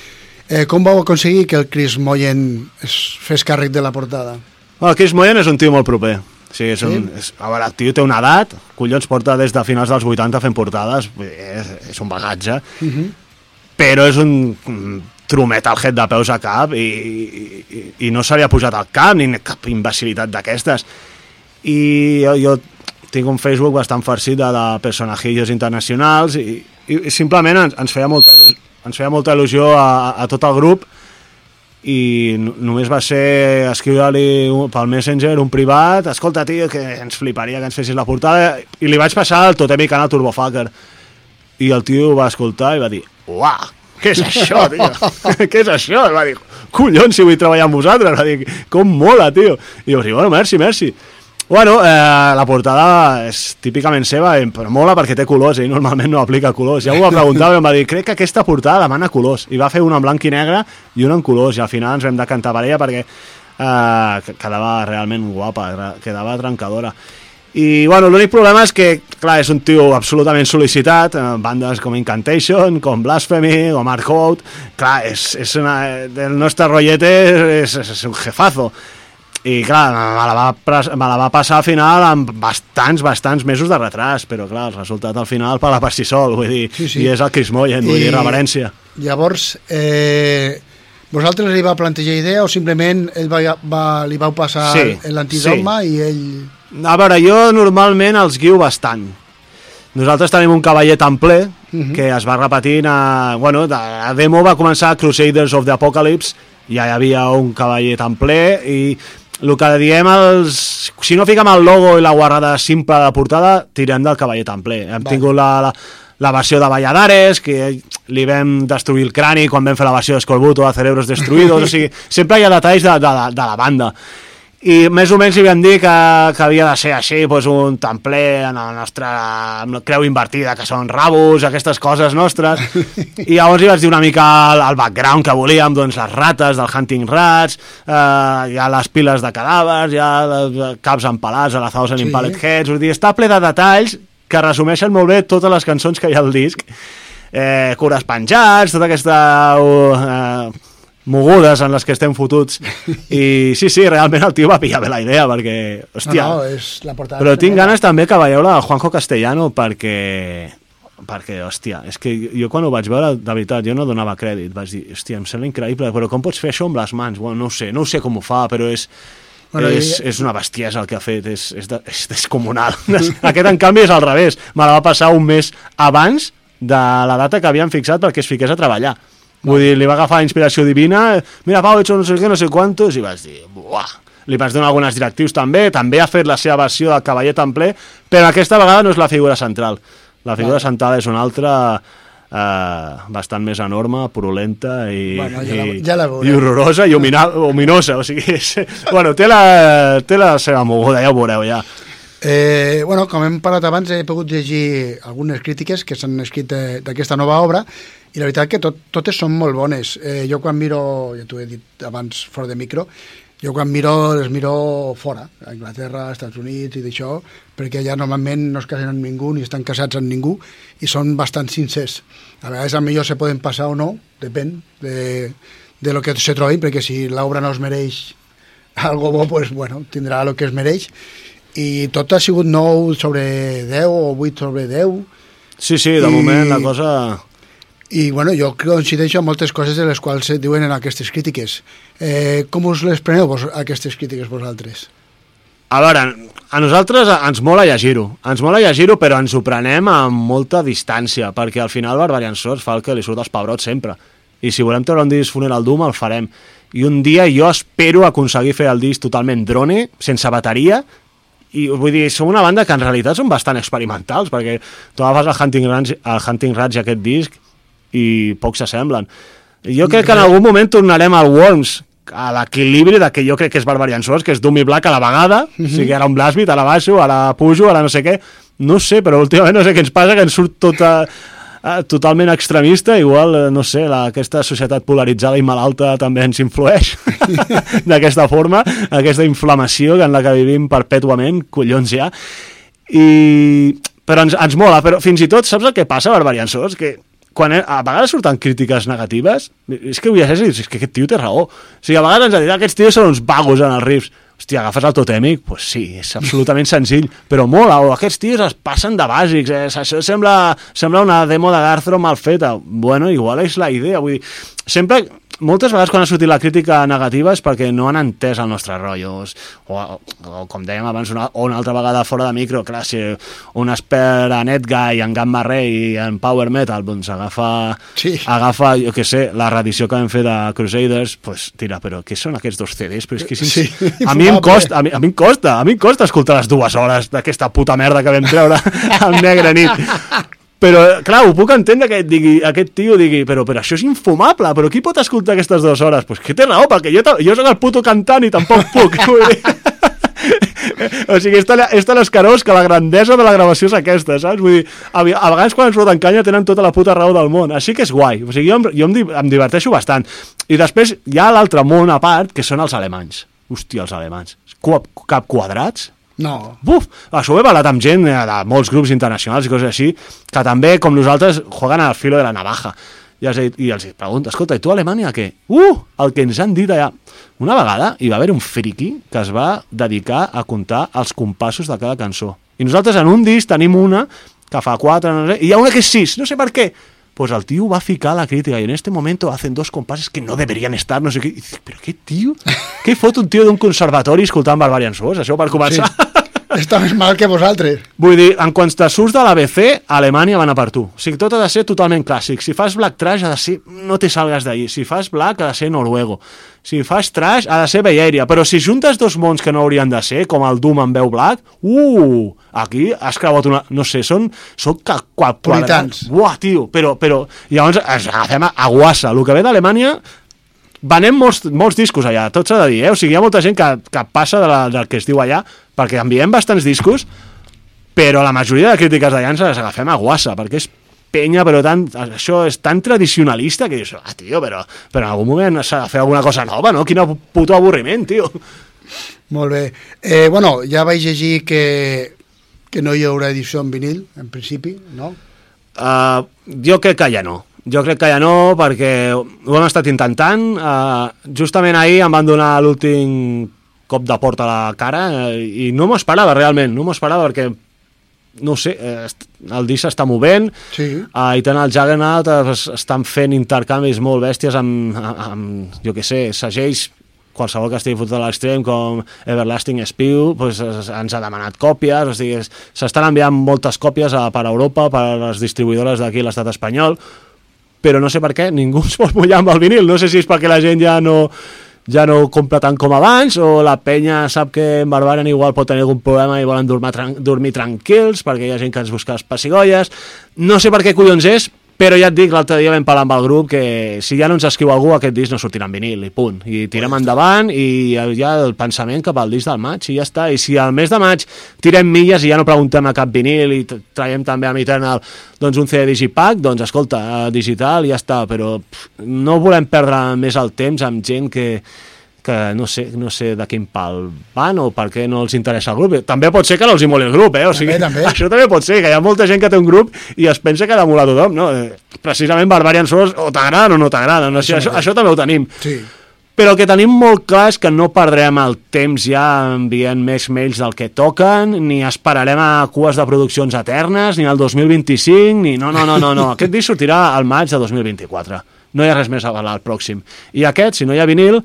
Speaker 9: Eh, com vau aconseguir que el Chris Moyen es fes càrrec de la portada?
Speaker 10: Bueno, Chris Moyen és un tio molt proper. Sí, és un, és, a veure, el tio té una edat, collons, porta des de finals dels 80 fent portades, és, és un bagatge,
Speaker 9: Uh -huh.
Speaker 10: però és un trumet al head de peus a cap i, i, i no se li pujat al cap ni cap imbecilitat d'aquestes. I jo, jo tinc un Facebook bastant farcit de, de personajillos internacionals i, i, simplement ens, ens, feia molta, ens feia molta il·lusió a, a tot el grup i no- només va ser escriure-li pel Messenger un privat, escolta tio que ens fliparia que ens fessis la portada i li vaig passar el totem i canal Turbofucker i el tio va escoltar i va dir uah, <laughs> <laughs> què és això tio què és això? I va dir, collons si vull treballar amb vosaltres va dir, com mola tio i jo dir, bueno, merci, merci Bueno, eh, la portada és típicament seva, però mola perquè té colors, ell normalment no aplica colors. Ja ho va preguntar i em va dir, crec que aquesta portada demana colors. I va fer una en blanc i negre i una en colors, i al final ens vam decantar per ella perquè eh, que- quedava realment guapa, quedava trencadora. I, bueno, l'únic problema és que, clar, és un tio absolutament sol·licitat, eh, bandes com Incantation, com Blasphemy, com Mark Out, clar, és, és una, el nostre rollete és, és, és un jefazo. I, clar, me la, va, me la va passar al final amb bastants, bastants mesos de retras, però, clar, el resultat al final parla per si sol, vull dir,
Speaker 9: Sí, sí.
Speaker 10: i és el Chris Moyen, vull dir, reverència.
Speaker 9: Llavors, eh, vosaltres li va plantejar idea o simplement ell va, va, li vau passar
Speaker 10: Sí,
Speaker 9: l'antidogma i ell...
Speaker 10: A veure, jo normalment els guio bastant. Nosaltres tenim un cavaller templer
Speaker 9: Mhm.
Speaker 10: que es va repetint a... Bueno, de- a demo va començar Crusaders of the Apocalypse, ja hi havia un cavaller templer i el que diem els... Si no fiquem el logo i la guarrada simple de portada, tirem del cavaller templer. Hem
Speaker 9: Vale.
Speaker 10: tingut la, la, la versió de Valladares, que li vam destruir el crani quan vam fer la versió d'Escorbuto de Cerebros Destruïdos, o sigui, sempre hi ha detalls de, de, de, de la banda i més o menys li vam dir que, que havia de ser així, doncs un templer en la nostra creu invertida, que són rabos, aquestes coses nostres, <laughs> i llavors li vaig dir una mica el, el background que volíem, doncs les rates del Hunting Rats, eh, hi ha les piles de cadàvers, hi ha les caps empalats a la Thousand
Speaker 9: Sí.
Speaker 10: Impaled Heads, vull dir, està ple de detalls que resumeixen molt bé totes les cançons que hi ha al disc, eh, cures penjats, tota aquesta... Uh, mogudes en les que estem fotuts i sí, sí, realment el tio va pillar bé la idea perquè, hòstia,
Speaker 9: No, no, és la portada...
Speaker 10: però tinc ganes també que veieu la de Juanjo Castellano perquè perquè, hòstia, és que jo quan ho vaig veure, de veritat, jo no donava crèdit, vaig dir, hòstia, em sembla increïble, però com pots fer això amb les mans? Bueno, no ho sé, no ho sé com ho fa, però és,
Speaker 9: Bueno,
Speaker 10: bueno, és,
Speaker 9: i-
Speaker 10: és una bestiesa el que ha fet, és, és, de, és descomunal. <laughs> Aquest, en canvi, és al revés. Me la va passar un mes abans de la data que havien fixat perquè es fiqués a treballar. Vull dir, li va agafar inspiració divina, mira, Pau, he hecho no sé què, no sé quantos, i vaig dir, buah, li vaig donar algunes directius també, també ha fet la seva versió del cavaller templer, però aquesta vegada no és la figura central. La figura
Speaker 9: Vale.
Speaker 10: central és una altra eh, bastant més enorme, purulenta i,
Speaker 9: Bueno, ja la-
Speaker 10: i,
Speaker 9: ja la veurem.
Speaker 10: i horrorosa i omina, ominosa, o sigui, és, bueno, té la, té la seva moguda, ja ho veureu ja.
Speaker 9: Eh, bueno, com hem parlat abans, he pogut llegir algunes crítiques que s'han escrit de- d'aquesta nova obra i la veritat que tot, totes són molt bones. Eh, jo quan miro, ja t'ho he dit abans fora de micro, jo quan miro, les miro fora, a Anglaterra, als Estats Units i d'això, perquè allà normalment no es casen amb ningú ni estan casats amb ningú i són bastant sincers. A vegades a millor se poden passar o no, depèn de, de lo que se trobin, perquè si l'obra no es mereix algo bo, pues, bueno, tindrà el que es mereix i tot ha sigut 9 sobre 10 o 8 sobre 10
Speaker 10: Sí, sí, de
Speaker 9: I-
Speaker 10: moment la cosa...
Speaker 9: i bueno, jo coincideixo amb moltes coses de les quals se diuen en aquestes crítiques eh, com us les preneu vos, aquestes crítiques vosaltres?
Speaker 10: A veure, a nosaltres ens mola llegir-ho, ens mola llegir-ho, però ens ho prenem amb molta distància, perquè al final Barbarian Swords fa el que li surt als pebrots sempre. I si volem treure un disc Funeral Doom, el farem. i un dia jo espero aconseguir fer el disc totalment drone, sense bateria, i vull dir, som una banda que en realitat són bastant experimentals, perquè tu agafes el Hunting Ranch, el Hunting Ranch aquest disc i pocs s'assemblen. Jo crec que en algun moment tornarem al Worms, a l'equilibri de que jo crec que és Barbarian Souls, que és Doom i Black a la vegada, mm -hmm. o sigui, ara un blast beat, ara baixo, ara pujo, ara no sé què, no sé, però últimament no sé què ens passa, que ens surt tota, uh, totalment extremista, igual, eh, no sé, la, aquesta societat polaritzada i malalta també ens influeix <laughs> d'aquesta forma, aquesta inflamació en la que vivim perpètuament, collons ja, i... però ens, ens mola, però fins i tot, saps el que passa, Barbarian Souls? Que quan a vegades surten crítiques negatives, és que ho llegeixes i dius, és que aquest tio té raó. O sigui, a vegades ens ha dit, aquests tios són uns vagos en els riffs. Hòstia, agafes el totèmic? Doncs pues sí, és absolutament senzill, però mola, o aquests tios es passen de bàsics, eh? això sembla, sembla una demo de Garthro mal feta. Bueno, igual és la idea, vull dir, sempre moltes vegades quan ha sortit la crítica negativa és perquè no han entès el nostre rotllo o, o com dèiem abans una, o una altra vegada fora de micro clar, si un expert en Edguy en Gamma Ray i en Power Metal doncs agafa, sí. agafa jo que sé, la reedició que vam fer de Crusaders pues tira, però què són aquests dos CDs? Però és que si, sí, a, mi em costa, a, mi, a mi em costa a mi em costa escoltar les dues hores d'aquesta puta merda que vam treure <laughs> al negre nit però, clar, ho puc entendre que digui, aquest tio digui, però, però això és infumable, però qui pot escoltar aquestes dues hores? Pues que té raó, perquè jo, jo soc el puto cantant i tampoc puc. <laughs> o sigui, és tan, escarós que la grandesa de la gravació és aquesta, saps? Vull dir, a, a vegades quan ens foten canya tenen tota la puta raó del món, així que és guai. O sigui, jo, jo em, em diverteixo bastant. I després hi ha l'altre món a part, que són els alemanys. Hòstia, els alemanys. Cap, cap quadrats?
Speaker 9: No.
Speaker 10: Buf! Això ho he parlat amb gent eh, de molts grups internacionals i coses així, que també, com nosaltres, juguen al filo de la navaja. I els, I els pregunto, escolta, i tu a Alemanya què? Uh! El que ens han dit allà. Una vegada hi va haver un friki que es va dedicar a comptar els compassos de cada cançó. I nosaltres en un disc tenim una que fa quatre, no sé, i hi ha una que és sis, no sé per què pues el tío va a ficar la crítica y en este momento hacen dos compases que no deberían estar, no sé què. I dic, però què tio? Què fot un tio d'un conservatori escoltant Barbarian Souls? Això per començar. Sí.
Speaker 9: Està més mal que vosaltres.
Speaker 10: Vull dir, en quant te surts de l'ABC, Alemanya van a per tu. O sigui, tot ha de ser totalment clàssic. Si fas Black Trash, ha de ser... No te salgues d'ahir. Si fas Black, ha de ser Noruego. Si fas Trash, ha de ser Bellaria. Però si juntes dos mons que no haurien de ser, com el Doom amb veu Black, uh, aquí has creuat una... No sé, són... Són
Speaker 9: quadrants.
Speaker 10: Buah, tio, però, però... Llavors ens agafem a, a guassa. El que ve d'Alemanya venem molts, molts discos allà, tot s'ha de dir, eh? O sigui, hi ha molta gent que, que passa de la, del que es diu allà, perquè enviem bastants discos, però la majoria de crítiques d'allà ens les agafem a guassa, perquè és penya, però tan, això és tan tradicionalista que dius, ah, tio, però, però en algun moment s'ha de fer alguna cosa nova, no? Quin puto avorriment, tio.
Speaker 9: Molt bé. Eh, bueno, ja vaig llegir que, que no hi haurà edició en vinil, en principi, no?
Speaker 10: Uh, jo crec que ja no. Jo crec que ja no, perquè ho hem estat intentant. Uh, justament ahir em van donar l'últim cop de porta a la cara eh, i no m'ho esperava realment, no m'ho esperava perquè no sé, eh, el disc s'està movent
Speaker 9: sí.
Speaker 10: uh, i tant el Juggernaut es, estan fent intercanvis molt bèsties amb, amb jo que sé, segells qualsevol que estigui fotut a l'extrem com Everlasting Spew pues, ens ha demanat còpies, o sigui, s'estan enviant moltes còpies a, per Europa, per les distribuïdores d'aquí a l'estat espanyol però no sé per què ningú es vol mullar amb el vinil. No sé si és perquè la gent ja no, ja no compra tant com abans o la penya sap que en Barbarian igual pot tenir algun problema i volen dormir, tran dormir tranquils perquè hi ha gent que ens busca les pessigolles. No sé per què collons és, però ja et dic, l'altre dia vam parlar amb el grup que si ja no ens escriu algú, aquest disc no sortirà en vinil, i punt. I tirem endavant i ja el pensament cap al disc del maig, i ja està. I si al mes de maig tirem milles i ja no preguntem a cap vinil i traiem també a Eternal doncs un CD Digipack, doncs escolta, digital i ja està. Però pff, no volem perdre més el temps amb gent que que no sé, no sé de quin pal van o per què no els interessa el grup. També pot ser que no els hi moli el grup, eh? O sigui,
Speaker 9: també, també. <laughs>
Speaker 10: Això també pot ser, que hi ha molta gent que té un grup i es pensa que ha de molar tothom, no? Eh, precisament Barbarian Souls o t'agraden o no t'agraden, no? Això, això, això també ho tenim.
Speaker 9: Sí.
Speaker 10: Però el que tenim molt clar és que no perdrem el temps ja enviant més mails del que toquen, ni esperarem a cues de produccions eternes, ni al 2025, ni... No, no, no, no, no. <laughs> Aquest disc sortirà al maig de 2024. No hi ha res més a parlar al pròxim. I aquest, si no hi ha vinil,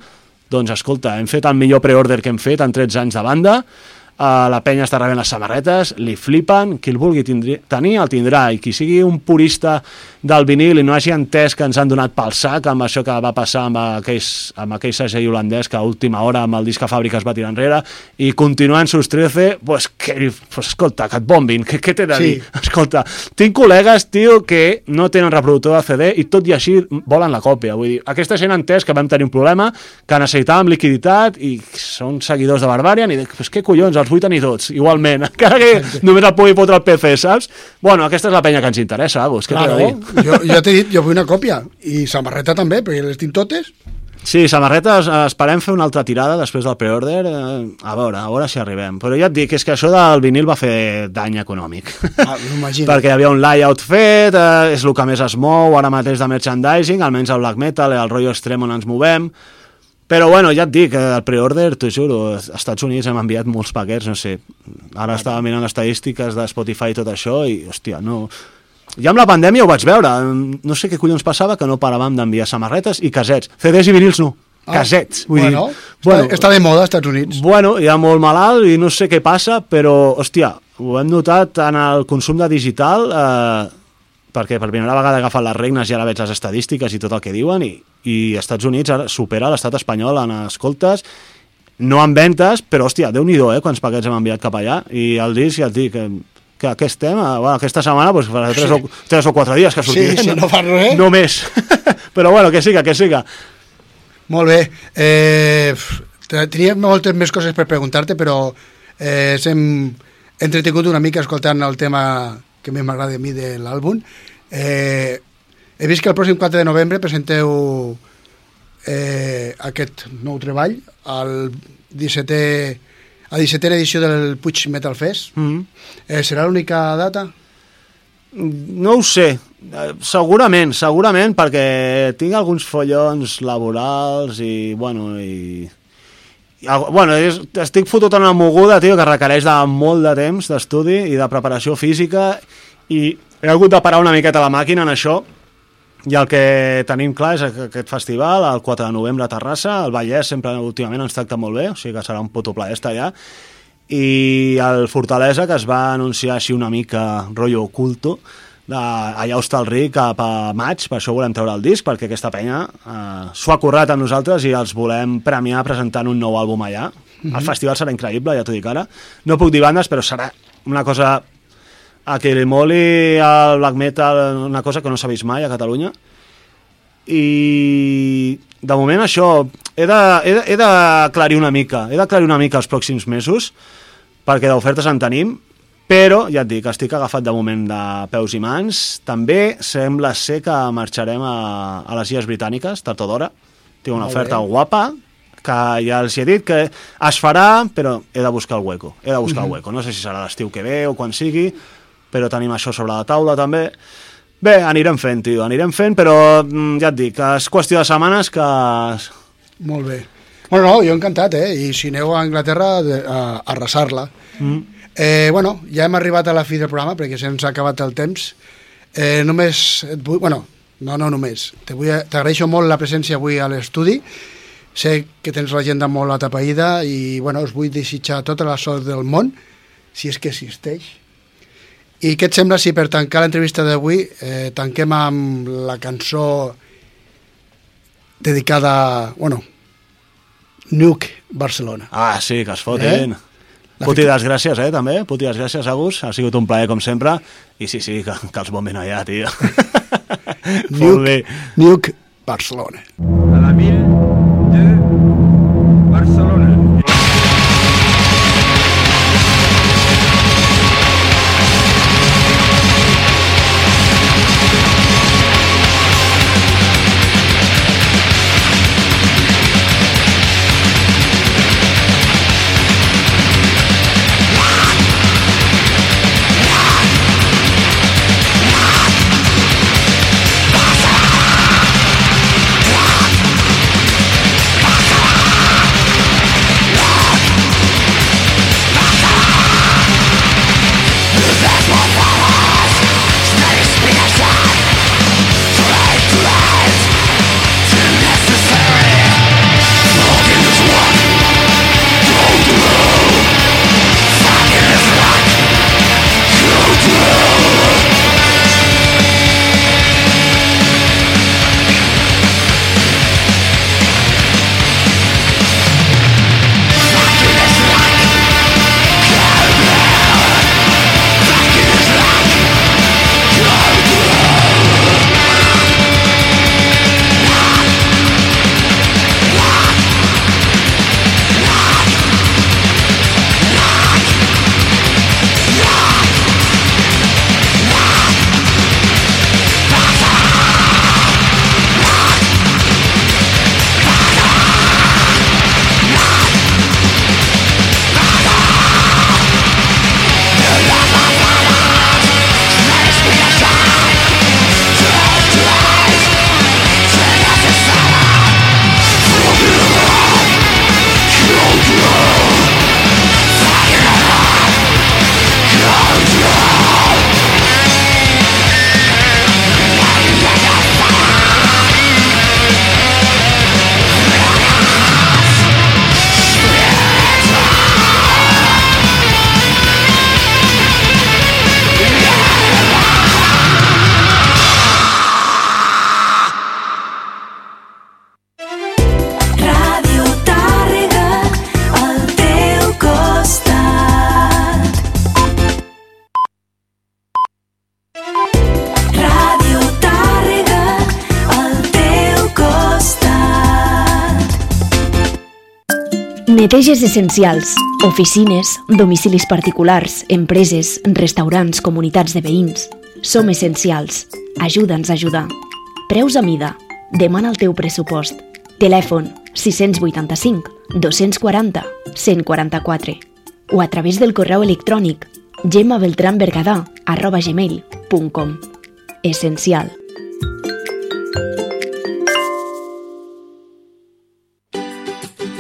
Speaker 10: doncs escolta, hem fet el millor preorder que hem fet en 13 anys de banda, Uh, la penya està rebent les samarretes, li flipen, qui el vulgui tindri, tenir el tindrà, i qui sigui un purista del vinil i no hagi entès que ens han donat pel sac amb això que va passar amb, aquells, amb aquell segell holandès que a última hora amb el disc a fàbrica es va tirar enrere i continuant sus 13, pues, que, pues escolta, que et bombin, què, què t'he de dir? Sí. <laughs> Escolta, tinc col·legues, tio, que no tenen reproductor de CD i tot i així volen la còpia. Vull dir, aquesta gent ha entès que vam tenir un problema, que necessitàvem liquiditat i són seguidors de Barbarian i dic, pues què collons, els vull tenir tots, igualment, <laughs> encara que només el pugui fotre al PC, saps? Bueno, aquesta és la penya que ens interessa, Agus, què claro,
Speaker 9: dir? Jo, jo t'he dit, jo vull una còpia, i samarreta també, perquè les tinc totes.
Speaker 10: Sí, samarretes, eh, esperem fer una altra tirada després del preorder, eh, a veure, a veure si arribem. Però ja et dic, és que això del vinil va fer dany econòmic.
Speaker 9: Ah, <laughs>
Speaker 10: Perquè hi havia un layout fet, eh, és el que més es mou ara mateix de merchandising, almenys el black metal, el rotllo extrem on ens movem, però bueno, ja et dic, el preorder, t'ho juro, als Estats Units hem enviat molts paquets, no sé, ara estava mirant estadístiques de Spotify i tot això i, hòstia, no... Ja amb la pandèmia ho vaig veure, no sé què collons passava que no paràvem d'enviar samarretes i casets, CDs i vinils no, ah, casets. Vull
Speaker 9: bueno,
Speaker 10: dir,
Speaker 9: està, bueno, està de moda als Estats Units.
Speaker 10: Bueno, hi ha molt malalt i no sé què passa, però, hòstia, ho hem notat en el consum de digital, eh, perquè per primera vegada he agafat les regnes i ara veig les estadístiques i tot el que diuen i, i Estats Units ara supera l'estat espanyol en escoltes no en ventes, però hòstia, déu nhi eh, quants paquets hem enviat cap allà i el disc ja et dic que, que aquest tema, bueno, aquesta setmana pues, farà 3, sí. o, 3 o 4 dies que sortiré,
Speaker 9: sí, sí, no, no fa res.
Speaker 10: No més, <laughs> però bueno, que siga, que siga.
Speaker 9: Molt bé. Eh, tenia moltes més coses per preguntar-te però eh, hem entretingut una mica escoltant el tema que més m'agrada a mi de l'àlbum. Eh, he vist que el pròxim 4 de novembre presenteu eh, aquest nou treball al 17è a 17a edició del Puig Metal Fest. Mm -hmm. eh, serà l'única data?
Speaker 10: No ho sé, eh, segurament, segurament, perquè tinc alguns follons laborals i, bueno, i... Bueno, és, estic fotut en una moguda, tio, que requereix de molt de temps d'estudi i de preparació física i he hagut de parar una miqueta la màquina en això i el que tenim clar és aquest festival, el 4 de novembre a Terrassa, el Vallès sempre últimament ens tracta molt bé, o sigui que serà un puto plaer estar allà, i el Fortalesa, que es va anunciar així una mica rotllo oculto, de, allà està el Ric cap a maig, per això volem treure el disc, perquè aquesta penya eh, s'ho ha currat amb nosaltres i els volem premiar presentant un nou àlbum allà. Mm -hmm. El festival serà increïble, ja t'ho dic ara. No puc dir bandes, però serà una cosa a que li moli el black metal, una cosa que no s'ha vist mai a Catalunya. I de moment això, he d'aclarir una mica, he d'aclarir una mica els pròxims mesos, perquè d'ofertes en tenim, però, ja et dic, estic agafat de moment de peus i mans. També sembla ser que marxarem a, a les Illes Britàniques, tard o d'hora. Tinc una Molt oferta bé. guapa, que ja els he dit que es farà, però he de buscar el hueco. He de buscar mm -hmm. el hueco. No sé si serà l'estiu que ve o quan sigui, però tenim això sobre la taula també. Bé, anirem fent, tio, anirem fent, però mm, ja et dic, és qüestió de setmanes que...
Speaker 9: Molt bé. Bueno, no, jo encantat, eh? I si aneu a Anglaterra, a, a arrasar-la. Mm. Eh, bueno, ja hem arribat a la fi del programa perquè se'ns ha acabat el temps. Eh, només et vull... Bueno, no, no només. T'agraeixo molt la presència avui a l'estudi. Sé que tens l'agenda molt atapeïda i bueno, us vull desitjar tota la sort del món, si és que existeix. I què et sembla si per tancar l'entrevista d'avui eh, tanquem amb la cançó dedicada, bueno, Nuke Barcelona.
Speaker 10: Ah, sí, que es fotin. Eh? Puti les gràcies, eh, també. Puti les gràcies, Agus. Ha sigut un plaer, com sempre. I sí, sí, que, que els bombin allà, tio.
Speaker 9: Nuke, <laughs> Nuke Barcelona.
Speaker 1: A
Speaker 2: Neteges essencials, oficines, domicilis particulars, empreses, restaurants, comunitats de veïns. Som essencials. Ajuda'ns a ajudar. Preus a mida. Demana el teu pressupost. Telèfon 685 240 144 o a través del correu electrònic gemabeltranbergadà arroba gmail.com Essencial.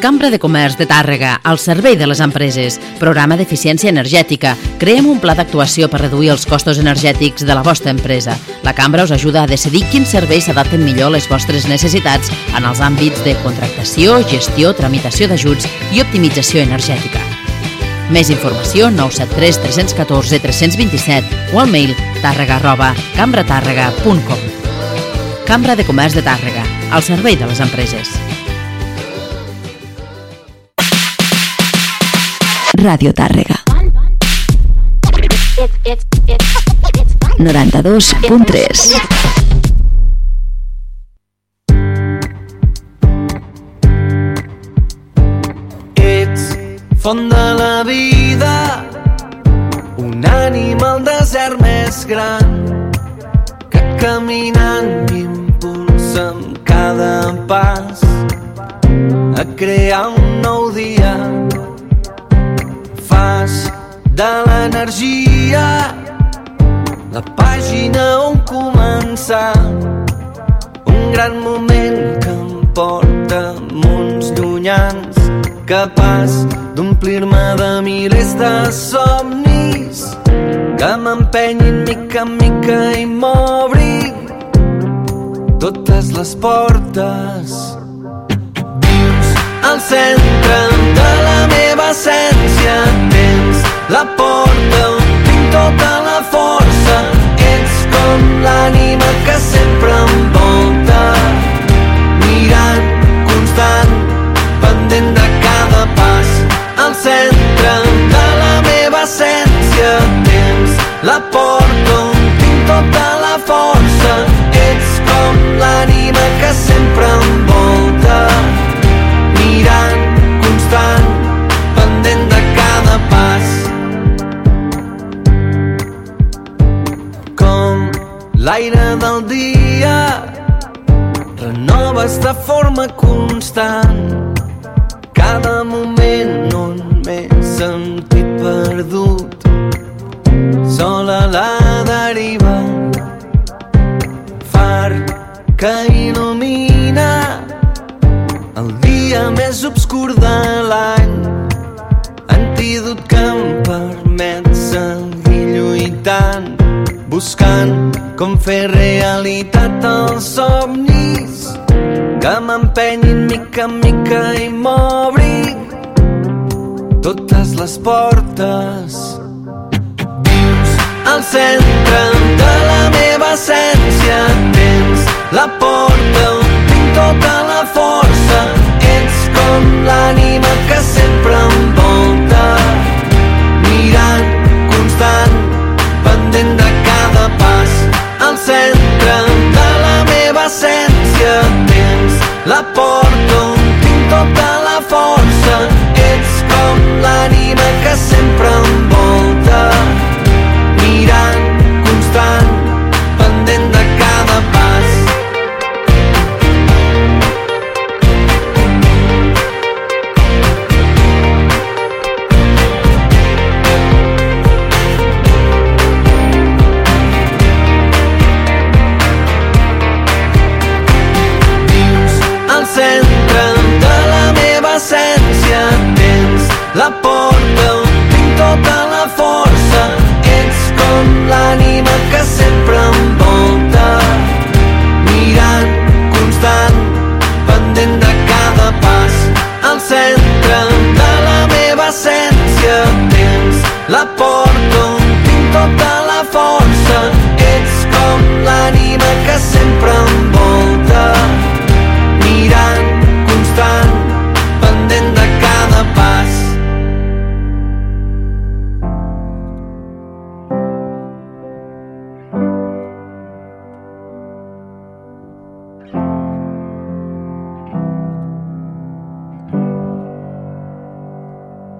Speaker 3: Cambra de Comerç de Tàrrega, al servei de les empreses. Programa d'eficiència energètica. Creem un pla d'actuació per reduir els costos energètics de la vostra empresa. La Cambra us ajuda a decidir quins serveis s'adapten millor a les vostres necessitats en els àmbits de contractació, gestió, tramitació d'ajuts i optimització energètica. Més informació 973 314 327 o al mail tàrrega arroba cambratàrrega.com Cambra de Comerç de Tàrrega, al servei de les empreses.
Speaker 11: Ràdio Tàrrega. 92.3
Speaker 12: Ets font de la vida, un animal desert més gran que caminant m'impulsa amb cada pas a crear un nou dia fas de l'energia. La pàgina on començar un gran moment que em porta munts llunyans capaç d'omplir-me de milers de somnis que m'empenyin mica en mica i m'obrin totes les portes vius al centre de la meva essència tens la porta on tinc tota la força. Ets com l'ànima que sempre em volta mirant constant pendent de cada pas. Al centre de la meva essència tens la porta l'aire del dia renoves de forma constant. Cada moment on m'he sentit perdut sol a la deriva far que il·lumina el dia més obscur de l'any buscant com fer realitat els somnis que m'empenyin mica en mica i m'obrin totes les portes vius al centre de la meva essència. Tens la porta on tinc tota la força. Ets com l'ànima que sempre em la porta